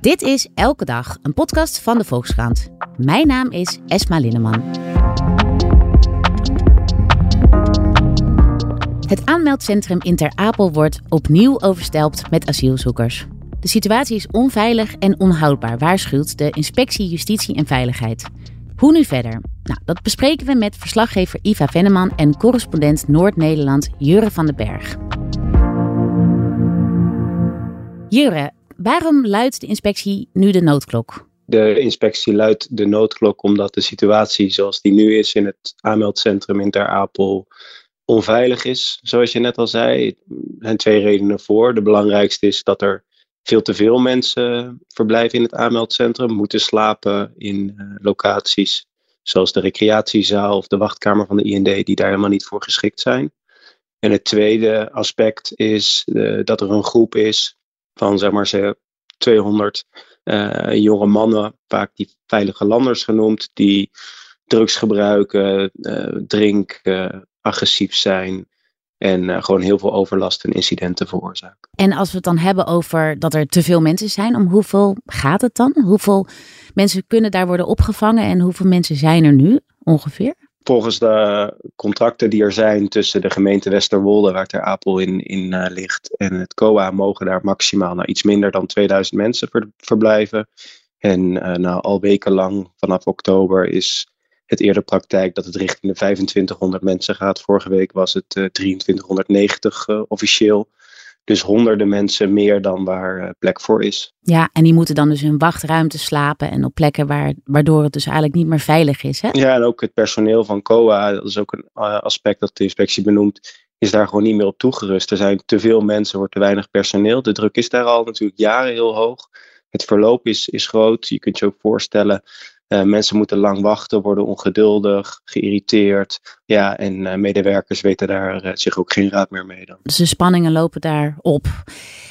Dit is Elke Dag, een podcast van de Volkskrant. Mijn naam is Esma Linneman. Het aanmeldcentrum in Ter Apel wordt opnieuw overstelpt met asielzoekers. De situatie is onveilig en onhoudbaar, waarschuwt de Inspectie Justitie en Veiligheid. Hoe nu verder? Nou, dat bespreken we met verslaggever Iva Venneman en correspondent Noord-Nederland Jure van den Berg. Jure, waarom luidt de inspectie nu de noodklok? De inspectie luidt de noodklok omdat de situatie zoals die nu is in het aanmeldcentrum in Ter Apel onveilig is. Zoals je net al zei, er zijn twee redenen voor. De belangrijkste is dat er veel te veel mensen verblijven in het aanmeldcentrum, moeten slapen in uh, locaties zoals de recreatiezaal of de wachtkamer van de IND, die daar helemaal niet voor geschikt zijn. En het tweede aspect is uh, dat er een groep is van zeg maar 200 uh, jonge mannen, vaak die veilige landers genoemd, die drugs gebruiken, uh, drinken, agressief zijn, en uh, gewoon heel veel overlast en incidenten veroorzaken. En als we het dan hebben over dat er te veel mensen zijn, om hoeveel gaat het dan? Hoeveel mensen kunnen daar worden opgevangen en hoeveel mensen zijn er nu ongeveer? Volgens de contracten die er zijn tussen de gemeente Westerwolde, waar Ter Apel in, in uh, ligt, en het COA, mogen daar maximaal nou, iets minder dan 2000 mensen ver, verblijven. En uh, nou, al wekenlang vanaf oktober is het eerder praktijk dat het richting de 2500 mensen gaat. Vorige week was het uh, 2390 uh, officieel. Dus honderden mensen meer dan waar uh, plek voor is. Ja, en die moeten dan dus in wachtruimte slapen en op plekken waar, waardoor het dus eigenlijk niet meer veilig is. Hè? Ja, en ook het personeel van COA, dat is ook een uh, aspect dat de inspectie benoemt, is daar gewoon niet meer op toegerust. Er zijn te veel mensen, wordt te weinig personeel. De druk is daar al natuurlijk jaren heel hoog. Het verloop is, is groot. Je kunt je ook voorstellen uh, mensen moeten lang wachten, worden ongeduldig, geïrriteerd. Ja, en uh, medewerkers weten daar uh, zich ook geen raad meer mee dan. Dus de spanningen lopen daar op.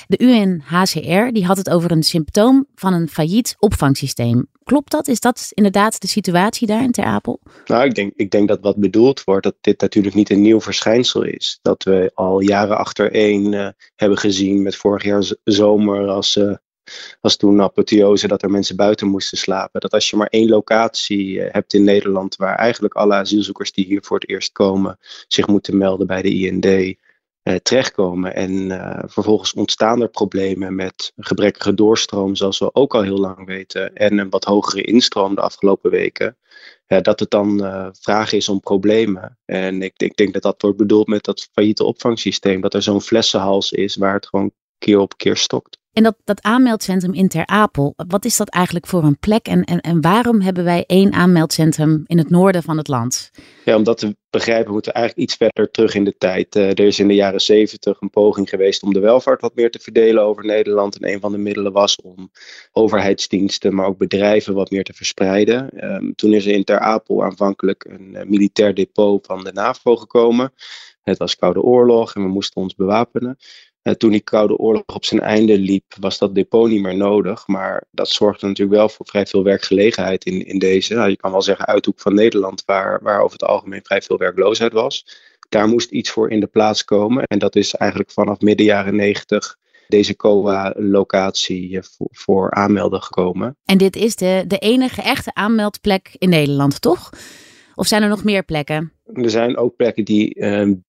De UNHCR die had het over een symptoom van een failliet opvangsysteem. Klopt dat? Is dat inderdaad de situatie daar in Ter Apel? Nou, ik denk, ik denk dat wat bedoeld wordt, dat dit natuurlijk niet een nieuw verschijnsel is. Dat we al jaren achtereen hebben gezien met vorig jaar zomer als was toen apotheose dat er mensen buiten moesten slapen. Dat als je maar één locatie hebt in Nederland waar eigenlijk alle asielzoekers die hier voor het eerst komen zich moeten melden bij de IND eh, terechtkomen. En uh, vervolgens ontstaan er problemen met gebrekkige doorstroom, zoals we ook al heel lang weten, en een wat hogere instroom de afgelopen weken. Dat het dan uh, vraag is om problemen. En ik, ik denk dat dat wordt bedoeld met dat failliete opvangsysteem, dat er zo'n flessenhals is waar het gewoon keer op keer stokt. En dat, dat aanmeldcentrum in Ter Apel, wat is dat eigenlijk voor een plek en, en, en waarom hebben wij één aanmeldcentrum in het noorden van het land? Ja, om dat te begrijpen moeten we eigenlijk iets verder terug in de tijd. Uh, er is in de jaren zeventig een poging geweest om de welvaart wat meer te verdelen over Nederland. En een van de middelen was om overheidsdiensten, maar ook bedrijven wat meer te verspreiden. Um, toen is er in Ter Apel aanvankelijk een uh, militair depot van de NAVO gekomen. Het was Koude Oorlog en we moesten ons bewapenen. Uh, toen die Koude Oorlog op zijn einde liep, was dat depot niet meer nodig. Maar dat zorgde natuurlijk wel voor vrij veel werkgelegenheid in, in deze, nou, je kan wel zeggen, uithoek van Nederland, waar, waar over het algemeen vrij veel werkloosheid was. Daar moest iets voor in de plaats komen. En dat is eigenlijk vanaf midden jaren negentig deze COA-locatie voor, voor aanmelden gekomen. En dit is de, de enige echte aanmeldplek in Nederland, toch? Of zijn er nog meer plekken? Er zijn ook plekken die um,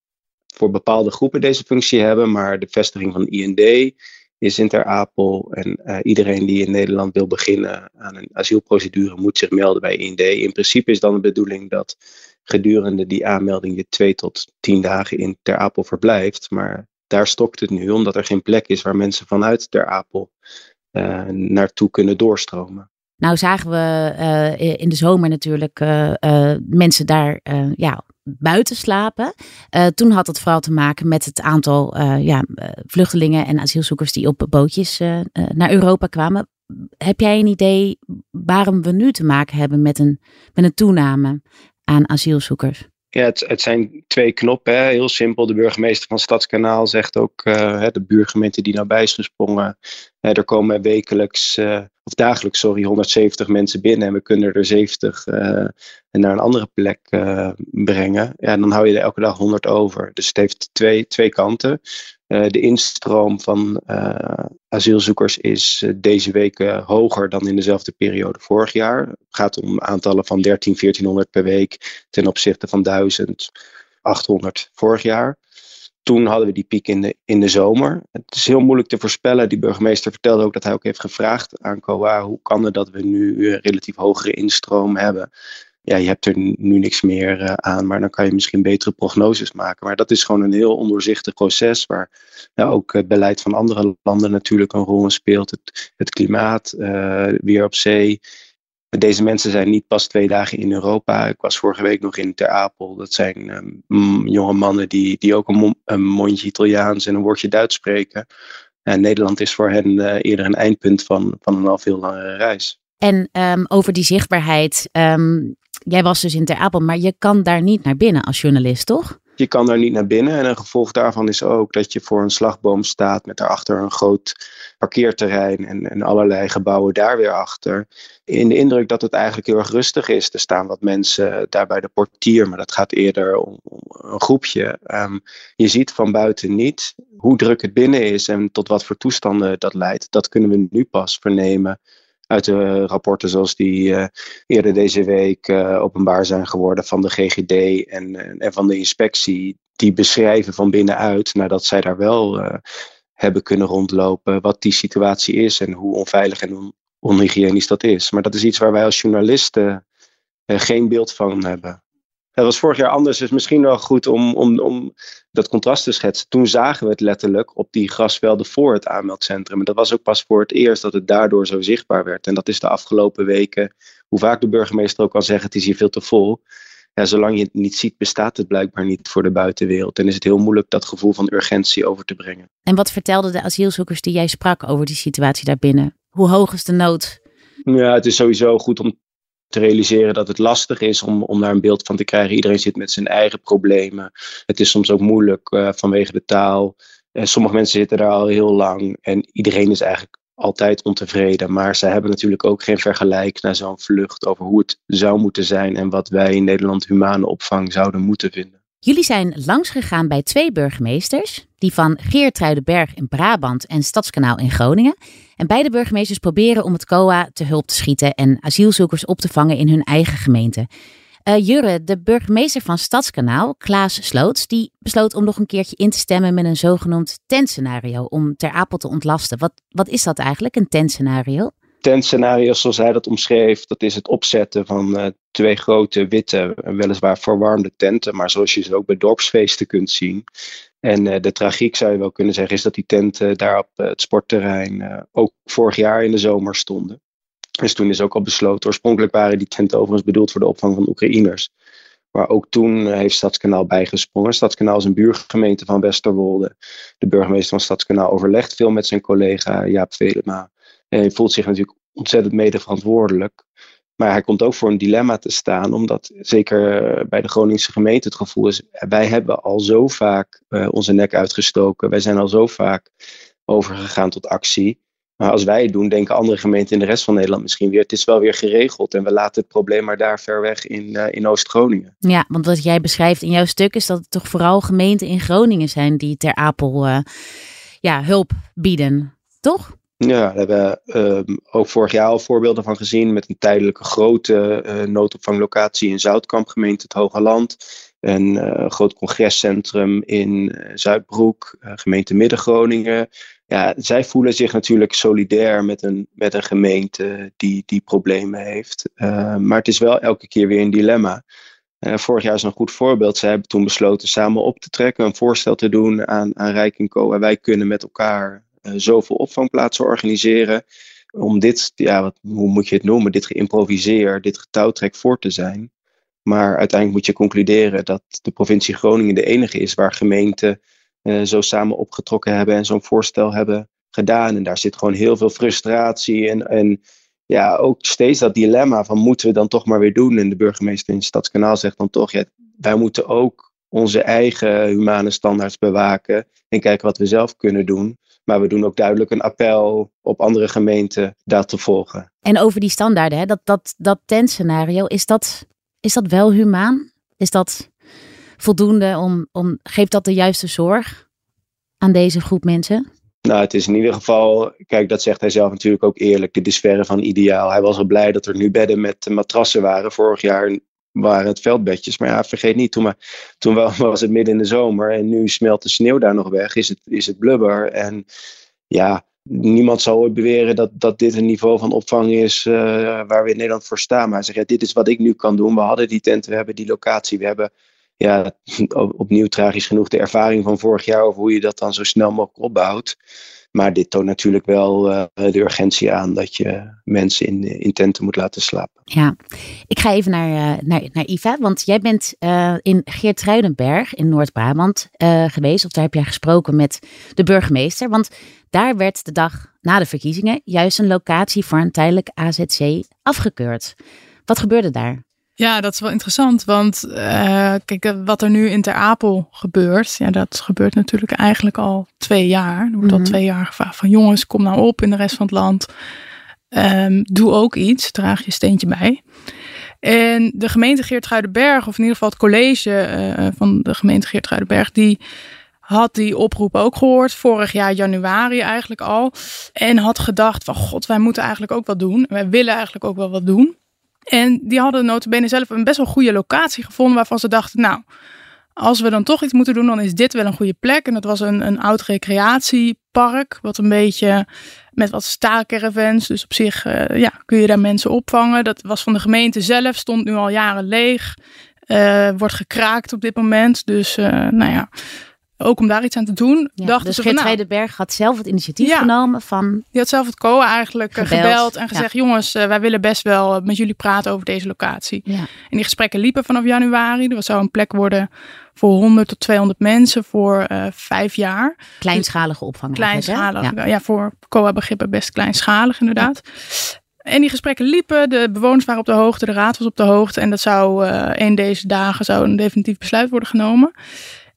voor bepaalde groepen deze functie hebben, maar de vestiging van IND is in Ter Apel. En uh, iedereen die in Nederland wil beginnen aan een asielprocedure moet zich melden bij IND. In principe is dan de bedoeling dat gedurende die aanmelding je twee tot tien dagen in Ter Apel verblijft. Maar daar stokt het nu, omdat er geen plek is waar mensen vanuit Ter Apel uh, naartoe kunnen doorstromen. Nou zagen we uh, in de zomer natuurlijk mensen daar ja, buiten slapen. Uh, toen had het vooral te maken met het aantal uh, ja, vluchtelingen en asielzoekers die op bootjes naar Europa kwamen. Heb jij een idee waarom we nu te maken hebben met een, met een toename aan asielzoekers? Ja, het, zijn twee knoppen. Hè. Heel simpel. De burgemeester van Stadskanaal zegt ook, uh, de buurgemeente die nabij is gesprongen. Uh, er komen wekelijks, uh, of dagelijks, sorry, 170 mensen binnen. En we kunnen er 70 naar een andere plek brengen. Ja, dan hou je er elke dag 100 over. Dus het heeft twee, twee kanten. De instroom van asielzoekers is deze week hoger dan in dezelfde periode vorig jaar. Het gaat om aantallen van 13, 1400 per week ten opzichte van 1800 vorig jaar toen hadden we die piek in de, in de zomer. Het is heel moeilijk te voorspellen. Die burgemeester vertelde ook dat hij ook heeft gevraagd aan COA: hoe kan het dat we nu relatief hogere instroom hebben? Ja, je hebt er nu niks meer uh, aan, maar dan kan je misschien betere prognoses maken. Maar dat is gewoon een heel ondoorzichtig proces waar ja, ook het beleid van andere landen natuurlijk een rol in speelt. Het, klimaat, uh, weer op zee. Deze mensen zijn niet pas twee dagen in Europa. Ik was vorige week nog in Ter Apel. Dat zijn um, jonge mannen die, die ook een, een, mondje Italiaans en een woordje Duits spreken. En Nederland is voor hen eerder een eindpunt van, van een al veel langere reis. En um, over die zichtbaarheid. Um, jij was dus in Ter Apel, maar je kan daar niet naar binnen als journalist, toch? Je kan daar niet naar binnen. En een gevolg daarvan is ook dat je voor een slagboom staat met daarachter een groot parkeerterrein en, en allerlei gebouwen daar weer achter. In de indruk dat het eigenlijk heel erg rustig is. Er staan wat mensen daar bij de portier, maar dat gaat eerder om, een groepje. Um, je ziet van buiten niet hoe druk het binnen is en tot wat voor toestanden dat leidt. Dat kunnen we nu pas vernemen uit de rapporten zoals die uh, eerder deze week uh, openbaar zijn geworden van de GGD en, en van de inspectie. Die beschrijven van binnenuit, nadat zij daar wel hebben kunnen rondlopen, wat die situatie is en hoe onveilig en on onhygiënisch dat is. Maar dat is iets waar wij als journalisten geen beeld van hebben. Dat was vorig jaar anders, dus misschien wel goed om, om, om dat contrast te schetsen. Toen zagen we het letterlijk op die grasvelden voor het aanmeldcentrum. En dat was ook pas voor het eerst dat het daardoor zo zichtbaar werd. En dat is de afgelopen weken, hoe vaak de burgemeester ook kan zeggen, het is hier veel te vol. Ja, zolang je het niet ziet, bestaat het blijkbaar niet voor de buitenwereld. En is het heel moeilijk dat gevoel van urgentie over te brengen. En wat vertelden de asielzoekers die jij sprak over die situatie daarbinnen? Hoe hoog is de nood? Ja, het is sowieso goed om te realiseren dat het lastig is om, om daar een beeld van te krijgen. Iedereen zit met zijn eigen problemen. Het is soms ook moeilijk uh, vanwege de taal. En sommige mensen zitten daar al heel lang en iedereen is eigenlijk altijd ontevreden. Maar ze hebben natuurlijk ook geen vergelijk naar zo'n vlucht over hoe het zou moeten zijn en wat wij in Nederland humane opvang zouden moeten vinden. Jullie zijn langsgegaan bij twee burgemeesters, die van Geertruidenberg in Brabant en Stadskanaal in Groningen. En beide burgemeesters proberen om het COA te hulp te schieten en asielzoekers op te vangen in hun eigen gemeente. Uh, Jurre, de burgemeester van Stadskanaal, Klaas Sloots, die besloot om nog een keertje in te stemmen met een zogenoemd tentscenario om Ter Apel te ontlasten. Wat, wat is dat eigenlijk, een tentscenario? Tentscenario's zoals hij dat omschreef, dat is het opzetten van uh, twee grote witte, weliswaar verwarmde tenten, maar zoals je ze ook bij dorpsfeesten kunt zien. En uh, de tragiek zou je wel kunnen zeggen, is dat die tenten daar op het sportterrein ook vorig jaar in de zomer stonden. Dus toen is ook al besloten, oorspronkelijk waren die tenten overigens bedoeld voor de opvang van Oekraïners. Maar ook toen heeft Stadskanaal bijgesprongen. Stadskanaal is een buurgemeente van Westerwolde. De burgemeester van Stadskanaal overlegt veel met zijn collega Jaap Velema. En hij voelt zich natuurlijk ontzettend mede verantwoordelijk. Maar hij komt ook voor een dilemma te staan, omdat zeker bij de Groningse gemeente het gevoel is: wij hebben al zo vaak uh, onze nek uitgestoken, wij zijn al zo vaak overgegaan tot actie. Maar als wij het doen, denken andere gemeenten in de rest van Nederland misschien weer: het is wel weer geregeld en we laten het probleem maar daar ver weg in, in Oost-Groningen. Ja, want wat jij beschrijft in jouw stuk is dat het toch vooral gemeenten in Groningen zijn die ter Apel ja, hulp bieden, toch? Ja, daar hebben we um, ook vorig jaar al voorbeelden van gezien met een tijdelijke grote uh, noodopvanglocatie in Zoutkamp, gemeente het Hoge Land. Een uh, groot congrescentrum in uh, Zuidbroek, gemeente Midden-Groningen. Ja, zij voelen zich natuurlijk solidair met een, met een gemeente die, die problemen heeft. maar het is wel elke keer weer een dilemma. vorig jaar is een goed voorbeeld. Zij hebben toen besloten samen op te trekken, een voorstel te doen aan, aan Rijk en wij kunnen met elkaar zoveel opvangplaatsen organiseren. Om dit, ja, wat, hoe moet je het noemen, dit geïmproviseer, dit getouwtrek voor te zijn. Maar uiteindelijk moet je concluderen dat de provincie Groningen de enige is waar gemeenten uh, zo samen opgetrokken hebben en zo'n voorstel hebben gedaan. En daar zit gewoon heel veel frustratie en, en ja, ook steeds dat dilemma van moeten we dan toch maar weer doen. En de burgemeester in Stadskanaal zegt dan toch, wij moeten ook onze eigen humane standaards bewaken en kijken wat we zelf kunnen doen. Maar we doen ook duidelijk een appel op andere gemeenten dat te volgen. En over die standaarden, hè, dat, dat, dat tentscenario, is dat, is dat wel humaan? Is dat voldoende om, om, geeft dat de juiste zorg? aan deze groep mensen? Nou, het is in ieder geval, kijk, dat zegt hij zelf natuurlijk ook eerlijk. Dit is verre van ideaal. Hij was al blij dat er nu bedden met matrassen waren. Vorig jaar waren het veldbedjes. Maar ja, vergeet niet, toen, maar, toen was het midden in de zomer en nu smelt de sneeuw daar nog weg. Is het, is het blubber. En ja, niemand zal ooit beweren dat, dat dit een niveau van opvang is uh, waar we in Nederland voor staan. Maar hij zegt, ja, dit is wat ik nu kan doen. We hadden die tent, we hebben die locatie, we hebben ja, opnieuw tragisch genoeg de ervaring van vorig jaar over hoe je dat dan zo snel mogelijk opbouwt. Maar dit toont natuurlijk wel uh, de urgentie aan dat je mensen in, in tenten moet laten slapen. Ja, ik ga even naar, uh, naar, naar Iva, want jij bent uh, in Geertruidenberg in Noord-Brabant geweest. Of daar heb jij gesproken met de burgemeester. Want daar werd de dag na de verkiezingen juist een locatie voor een tijdelijk AZC afgekeurd. Wat gebeurde daar? Ja, dat is wel interessant, want uh, kijk, wat er nu in Ter Apel gebeurt, ja, dat gebeurt natuurlijk eigenlijk al twee jaar. Er wordt mm -hmm. al mhm. twee jaar gevraagd van jongens, kom nou op in de rest van het land. Um, doe ook iets, draag je steentje bij. En de gemeente Geertruidenberg, of in ieder geval het college uh, van de gemeente Geertruidenberg, die had die oproep ook gehoord, vorig jaar januari eigenlijk al. En had gedacht van god, wij moeten eigenlijk ook wat doen. Wij willen eigenlijk ook wel wat doen. En die hadden notabene zelf een best wel goede locatie gevonden waarvan ze dachten, nou, als we dan toch iets moeten doen, dan is dit wel een goede plek. En dat was een, een oud recreatiepark, wat een beetje met wat staalcaravans. Dus op zich uh, ja, kun je daar mensen opvangen. Dat was van de gemeente zelf, stond nu al jaren leeg. Uh, wordt gekraakt op dit moment. Dus uh, nou ja, ook om daar iets aan te doen. Ja, dachten dus ze van, nou, Berg had zelf het initiatief ja, genomen van... Die had zelf het COA eigenlijk gebeld, gebeld en gezegd... Ja. jongens, uh, wij willen best wel met jullie praten over deze locatie. En die gesprekken liepen vanaf januari. Er zou een plek worden voor 100 tot 200 mensen voor uh, vijf jaar. Kleinschalige opvang. Kleinschalig, ja. ja. voor COA-begrippen best kleinschalig inderdaad. En die gesprekken liepen, de bewoners waren op de hoogte, de raad was op de hoogte. En dat zou uh, in deze dagen zou een definitief besluit worden genomen.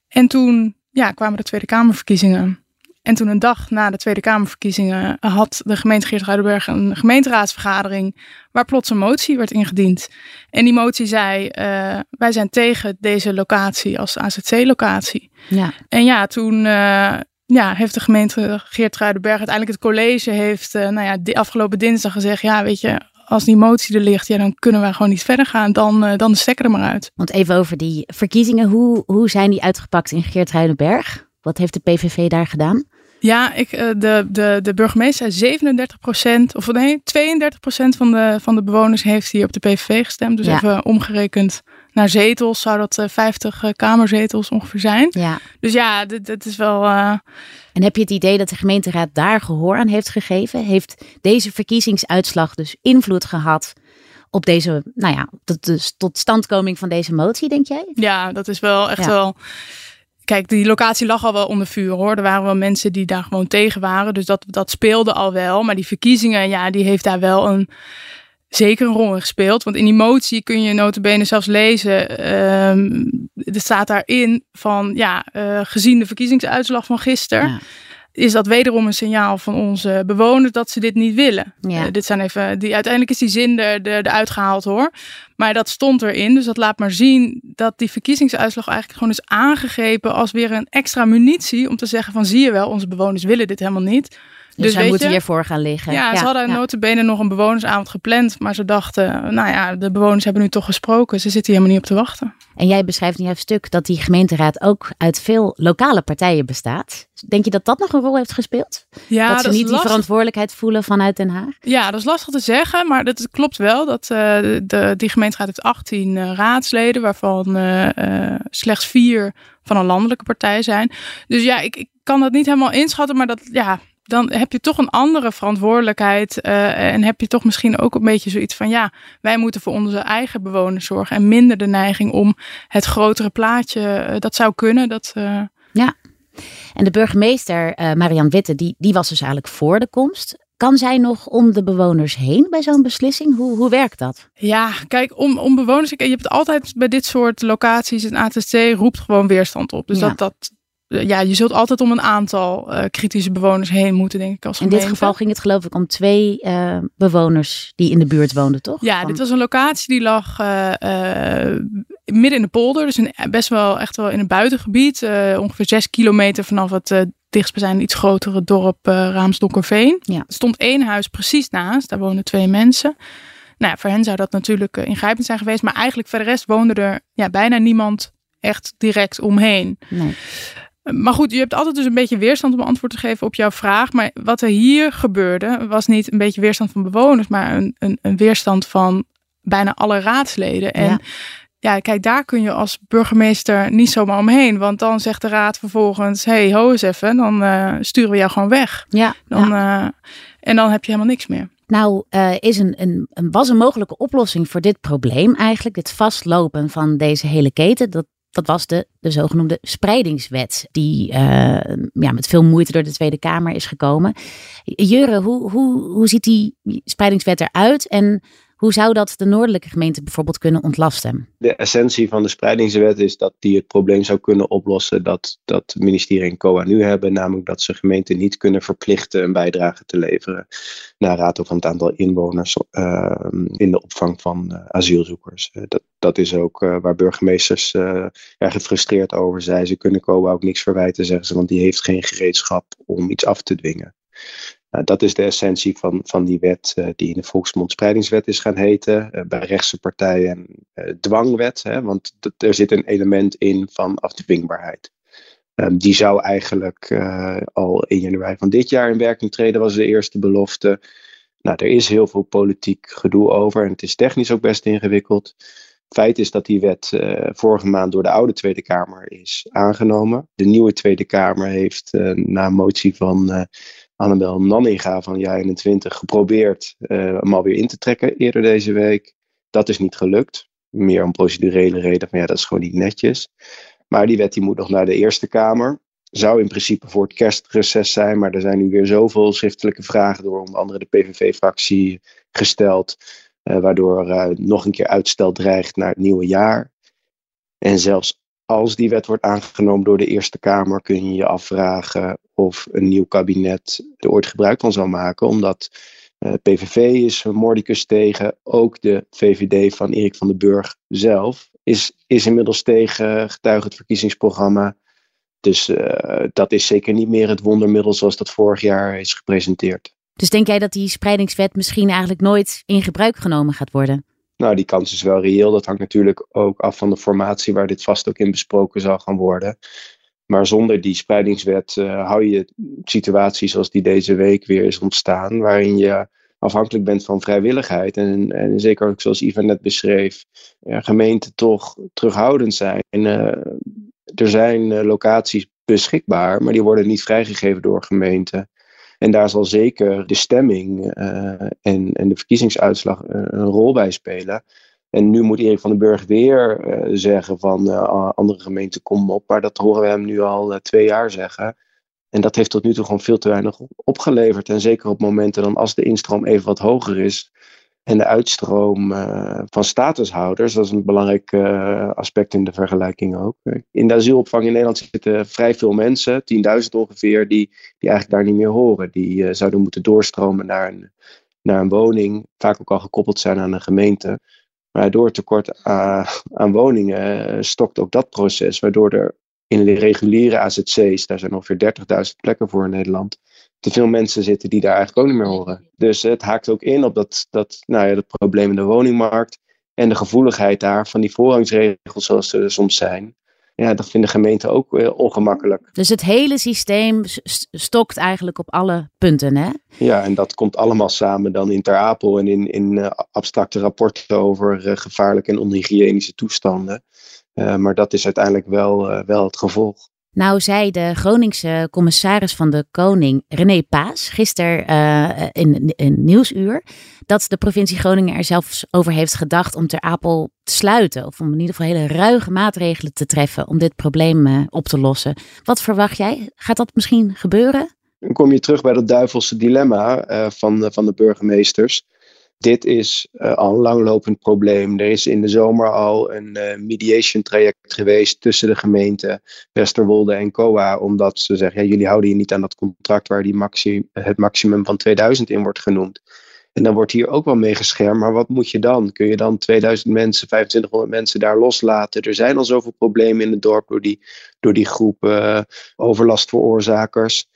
En toen ja, kwamen de Tweede Kamerverkiezingen. En toen een dag na de Tweede Kamerverkiezingen had de gemeente Geertruidenberg een gemeenteraadsvergadering waar plots een motie werd ingediend. En die motie zei, uh, wij zijn tegen deze locatie als AZC-locatie. Ja. En ja, toen uh, ja, heeft de gemeente Geertruidenberg, uiteindelijk het college, heeft uh, nou ja, de afgelopen dinsdag gezegd, ja weet je, als die motie er ligt, ja, dan kunnen we gewoon niet verder gaan. Dan, uh, dan de stekker er maar uit. Want even over die verkiezingen. Hoe, hoe zijn die uitgepakt in Geertruidenberg? Wat heeft de PVV daar gedaan? Ja, ik, uh, de, de, de burgemeester zei 37% of nee, 32% van de, van de bewoners heeft hier op de PVV gestemd. Dus ja. even omgerekend naar zetels zou dat uh, 50 kamerzetels ongeveer zijn. Ja. Dus ja, dit, dit is wel... En heb je het idee dat de gemeenteraad daar gehoor aan heeft gegeven? Heeft deze verkiezingsuitslag dus invloed gehad op deze, nou ja, tot, dus tot standkoming van deze motie, denk jij? Ja, dat is wel echt ja. wel. Kijk, die locatie lag al wel onder vuur hoor. Er waren wel mensen die daar gewoon tegen waren. Dus dat, dat speelde al wel. Maar die verkiezingen, ja, die heeft daar wel een zeker een rol in gespeeld. Want in die motie kun je notabene zelfs lezen. Um, er staat daarin van ja, uh, gezien de verkiezingsuitslag van gisteren. Is dat wederom een signaal van onze bewoners dat ze dit niet willen? Ja. Uh, dit zijn even, die, uiteindelijk is die zin er, er uitgehaald hoor. Maar dat stond erin. Dus dat laat maar zien dat die verkiezingsuitslag eigenlijk gewoon is aangegrepen als weer een extra munitie. Om te zeggen van zie je wel, onze bewoners willen dit helemaal niet. Dus, dus wij moeten hiervoor gaan liggen. Ja, ja ze hadden ja. notabene nog een bewonersavond gepland. Maar ze dachten, nou ja, de bewoners hebben nu toch gesproken. Ze zitten hier helemaal niet op te wachten. En jij beschrijft in jouw stuk dat die gemeenteraad ook uit veel lokale partijen bestaat. Denk je dat dat nog een rol heeft gespeeld? Ja, dat ze dat niet die verantwoordelijkheid voelen vanuit Den Haag? Ja, dat is lastig te zeggen. Maar het klopt wel dat uh, de, die gemeenteraad heeft 18 uh, raadsleden. Waarvan uh, slechts vier van een landelijke partij zijn. Dus ja, ik, ik kan dat niet helemaal inschatten. Maar dat, ja, dan heb je toch een andere verantwoordelijkheid. Uh, en heb je toch misschien ook een beetje zoiets van: ja, wij moeten voor onze eigen bewoners zorgen. En minder de neiging om het grotere plaatje. Uh, dat zou kunnen. Dat, uh... Ja. En de burgemeester, Marian Witte, die, die was dus eigenlijk voor de komst. Kan zij nog om de bewoners heen bij zo'n beslissing? Hoe, hoe werkt dat? Ja, kijk, om, om bewoners. Je hebt altijd bij dit soort locaties. Een ATC roept gewoon weerstand op. Dus ja. dat, dat, ja, je zult altijd om een aantal uh, kritische bewoners heen moeten, denk ik. Als in dit geval ging het geloof ik om twee uh, bewoners die in de buurt woonden, toch? Ja, Van... dit was een locatie die lag uh, midden in de polder. Dus een, best wel echt wel in een buitengebied. ongeveer zes kilometer vanaf het dichtstbijzijnde iets grotere dorp Raamsdokkerveen. Ja. Er stond één huis precies naast, daar wonen twee mensen. Nou ja, voor hen zou dat natuurlijk ingrijpend zijn geweest. Maar eigenlijk voor de rest woonde er ja, bijna niemand echt direct omheen. Nee. Maar goed, je hebt altijd dus een beetje weerstand om antwoord te geven op jouw vraag. Maar wat er hier gebeurde, was niet een beetje weerstand van bewoners, maar een, een, een weerstand van bijna alle raadsleden. En ja. ja. kijk, daar kun je als burgemeester niet zomaar omheen. Want dan zegt de raad vervolgens: hey, ho eens even, dan uh, sturen we jou gewoon weg. Ja. Dan, ja. Uh, en dan heb je helemaal niks meer. Nou, uh, is een, een, was een mogelijke oplossing voor dit probleem eigenlijk, dit vastlopen van deze hele keten. Dat dat was de, de zogenoemde spreidingswet, die uh, ja, met veel moeite door de Tweede Kamer is gekomen. Jure, hoe, hoe, hoe ziet die spreidingswet eruit en hoe zou dat de noordelijke gemeente bijvoorbeeld kunnen ontlasten? De essentie van de spreidingswet is dat die het probleem zou kunnen oplossen dat, dat het ministerie en COA nu hebben, namelijk dat ze gemeenten niet kunnen verplichten een bijdrage te leveren naar rato van het aantal inwoners uh, in de opvang van uh, asielzoekers. Uh, dat, dat is ook waar burgemeesters erg gefrustreerd over zijn. Ze kunnen COA ook niks verwijten, zeggen ze, want die heeft geen gereedschap om iets af te dwingen. Uh, dat is de essentie van, van die wet uh, die in de volksmond spreidingswet is gaan heten. Uh, bij rechtse partijen dwangwet, hè, want er zit een element in van afdwingbaarheid. Um, die zou eigenlijk al in januari van dit jaar in werking treden, was de eerste belofte. Nou, er is heel veel politiek gedoe over en het is technisch ook best ingewikkeld. Feit is dat die wet vorige maand door de oude Tweede Kamer is aangenomen. De nieuwe Tweede Kamer heeft na motie van Annabel Nanninga van jaar 21 geprobeerd hem alweer in te trekken eerder deze week. Dat is niet gelukt. Meer om procedurele reden van ja, dat is gewoon niet netjes. Maar die wet die moet nog naar de Eerste Kamer. Zou in principe voor het kerstreces zijn, maar er zijn nu weer zoveel schriftelijke vragen door onder andere de PVV-fractie gesteld. Uh, waardoor uh, nog een keer uitstel dreigt naar het nieuwe jaar. En zelfs als die wet wordt aangenomen door de Eerste Kamer, kun je je afvragen of een nieuw kabinet er ooit gebruik van zal maken. Omdat uh, PVV is mordicus tegen, ook de VVD van Erik van den Burg zelf is, is inmiddels tegen getuige het verkiezingsprogramma. Dus dat is zeker niet meer het wondermiddel zoals dat vorig jaar is gepresenteerd. Dus denk jij dat die spreidingswet misschien eigenlijk nooit in gebruik genomen gaat worden? Nou, die kans is wel reëel. Dat hangt natuurlijk ook af van de formatie waar dit vast ook in besproken zal gaan worden. Maar zonder die spreidingswet uh, hou je situaties zoals die deze week weer is ontstaan, waarin je afhankelijk bent van vrijwilligheid. En, en zeker ook zoals Ivan net beschreef, ja, gemeenten toch terughoudend zijn. En, uh, er zijn uh, locaties beschikbaar, maar die worden niet vrijgegeven door gemeenten. En daar zal zeker de stemming uh, en, en de verkiezingsuitslag uh, een rol bij spelen. En nu moet Erik van den Burg weer uh, zeggen van andere gemeenten kom op. Maar dat horen we hem nu al twee jaar zeggen. En dat heeft tot nu toe gewoon veel te weinig opgeleverd. En zeker op momenten dan als de instroom even wat hoger is. En de uitstroom uh, van statushouders, dat is een belangrijk uh, aspect in de vergelijking ook. In de asielopvang in Nederland zitten vrij veel mensen, 10.000 ongeveer, die, die eigenlijk daar niet meer horen. Die uh, zouden moeten doorstromen naar een, naar een woning, vaak ook al gekoppeld zijn aan een gemeente. Maar door het tekort aan woningen stokt ook dat proces, waardoor er in de reguliere AZC's, daar zijn ongeveer 30.000 plekken voor in Nederland, te veel mensen zitten die daar eigenlijk ook niet meer horen. Dus het haakt ook in op dat, dat, nou ja, dat probleem in de woningmarkt en de gevoeligheid daar van die voorrangsregels zoals ze er soms zijn. Ja, dat vinden gemeenten ook uh, ongemakkelijk. Dus het hele systeem stokt eigenlijk op alle punten, hè? Ja, en dat komt allemaal samen dan in Ter Apel en in, in uh, abstracte rapporten over uh, gevaarlijke en onhygiënische toestanden. maar dat is uiteindelijk wel, wel het gevolg. Nou zei de Groningse commissaris van de Koning, René Paas, gisteren uh, in, in Nieuwsuur, dat de provincie Groningen er zelfs over heeft gedacht om Ter Apel te sluiten. Of om in ieder geval hele ruige maatregelen te treffen om dit probleem uh, op te lossen. Wat verwacht jij? Gaat dat misschien gebeuren? Dan kom je terug bij dat duivelse dilemma uh, van, van de burgemeesters. Dit is uh, al een langlopend probleem. Er is in de zomer al een uh, mediation traject geweest tussen de gemeente Westerwolde en COA. Omdat ze zeggen, ja, jullie houden je niet aan dat contract waar die maxi het maximum van 2000 in wordt genoemd. En dan wordt hier ook wel mee geschermd. Maar wat moet je dan? Kun je dan 2000 mensen, 2500 mensen daar loslaten? Er zijn al zoveel problemen in het dorp door die, door die groep uh, overlastveroorzakers.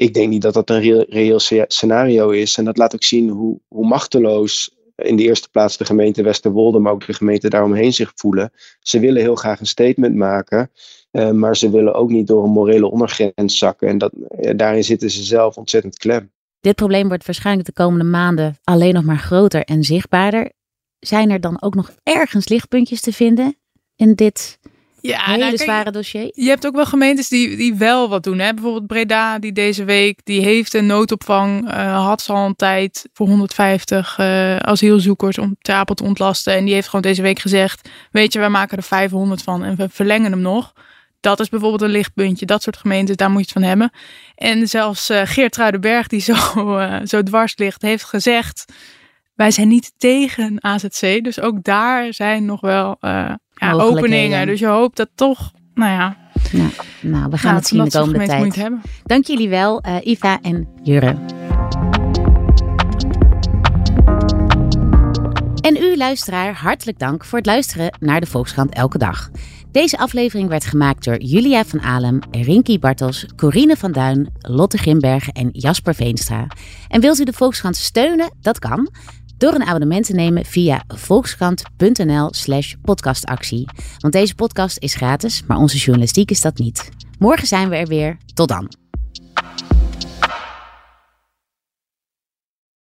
Ik denk niet dat dat een reëel, scenario is. En dat laat ook zien hoe, hoe machteloos in de eerste plaats de gemeente Westerwolde, maar ook de gemeente daaromheen zich voelen. Ze willen heel graag een statement maken, uh, maar ze willen ook niet door een morele ondergrens zakken. En dat, uh, daarin zitten ze zelf ontzettend klem. Dit probleem wordt waarschijnlijk de komende maanden alleen nog maar groter en zichtbaarder. Zijn er dan ook nog ergens lichtpuntjes te vinden in dit ja, hele nou, zware dossier? Je hebt ook wel gemeentes die, die wel wat doen. Hè? Bijvoorbeeld Breda, die deze week, die heeft een noodopvang, uh, had ze al een tijd voor 150 uh, asielzoekers om Tapel te ontlasten. En die heeft gewoon deze week gezegd, weet je, wij maken er 500 van en we verlengen hem nog. Dat is bijvoorbeeld een lichtpuntje. Dat soort gemeentes, daar moet je het van hebben. En zelfs uh, Geert Truidenberg, die zo, uh, zo dwars ligt, heeft gezegd... wij zijn niet tegen AZC. Dus ook daar zijn nog wel uh, ja, openingen. Dus je hoopt dat toch, nou ja... Nou, nou we gaan het zien de komende tijd. Dank jullie wel, uh, Iva en Jurre. En u, luisteraar, hartelijk dank voor het luisteren naar de Volkskrant Elke Dag. Deze aflevering werd gemaakt door Julia van Alem, Rinky Bartels, Corine van Duin, Lotte Grimbergen en Jasper Veenstra. En wilt u de Volkskrant steunen? Dat kan door een abonnement te nemen via volkskrant.nl/slash podcastactie. Want deze podcast is gratis, maar onze journalistiek is dat niet. Morgen zijn we er weer. Tot dan.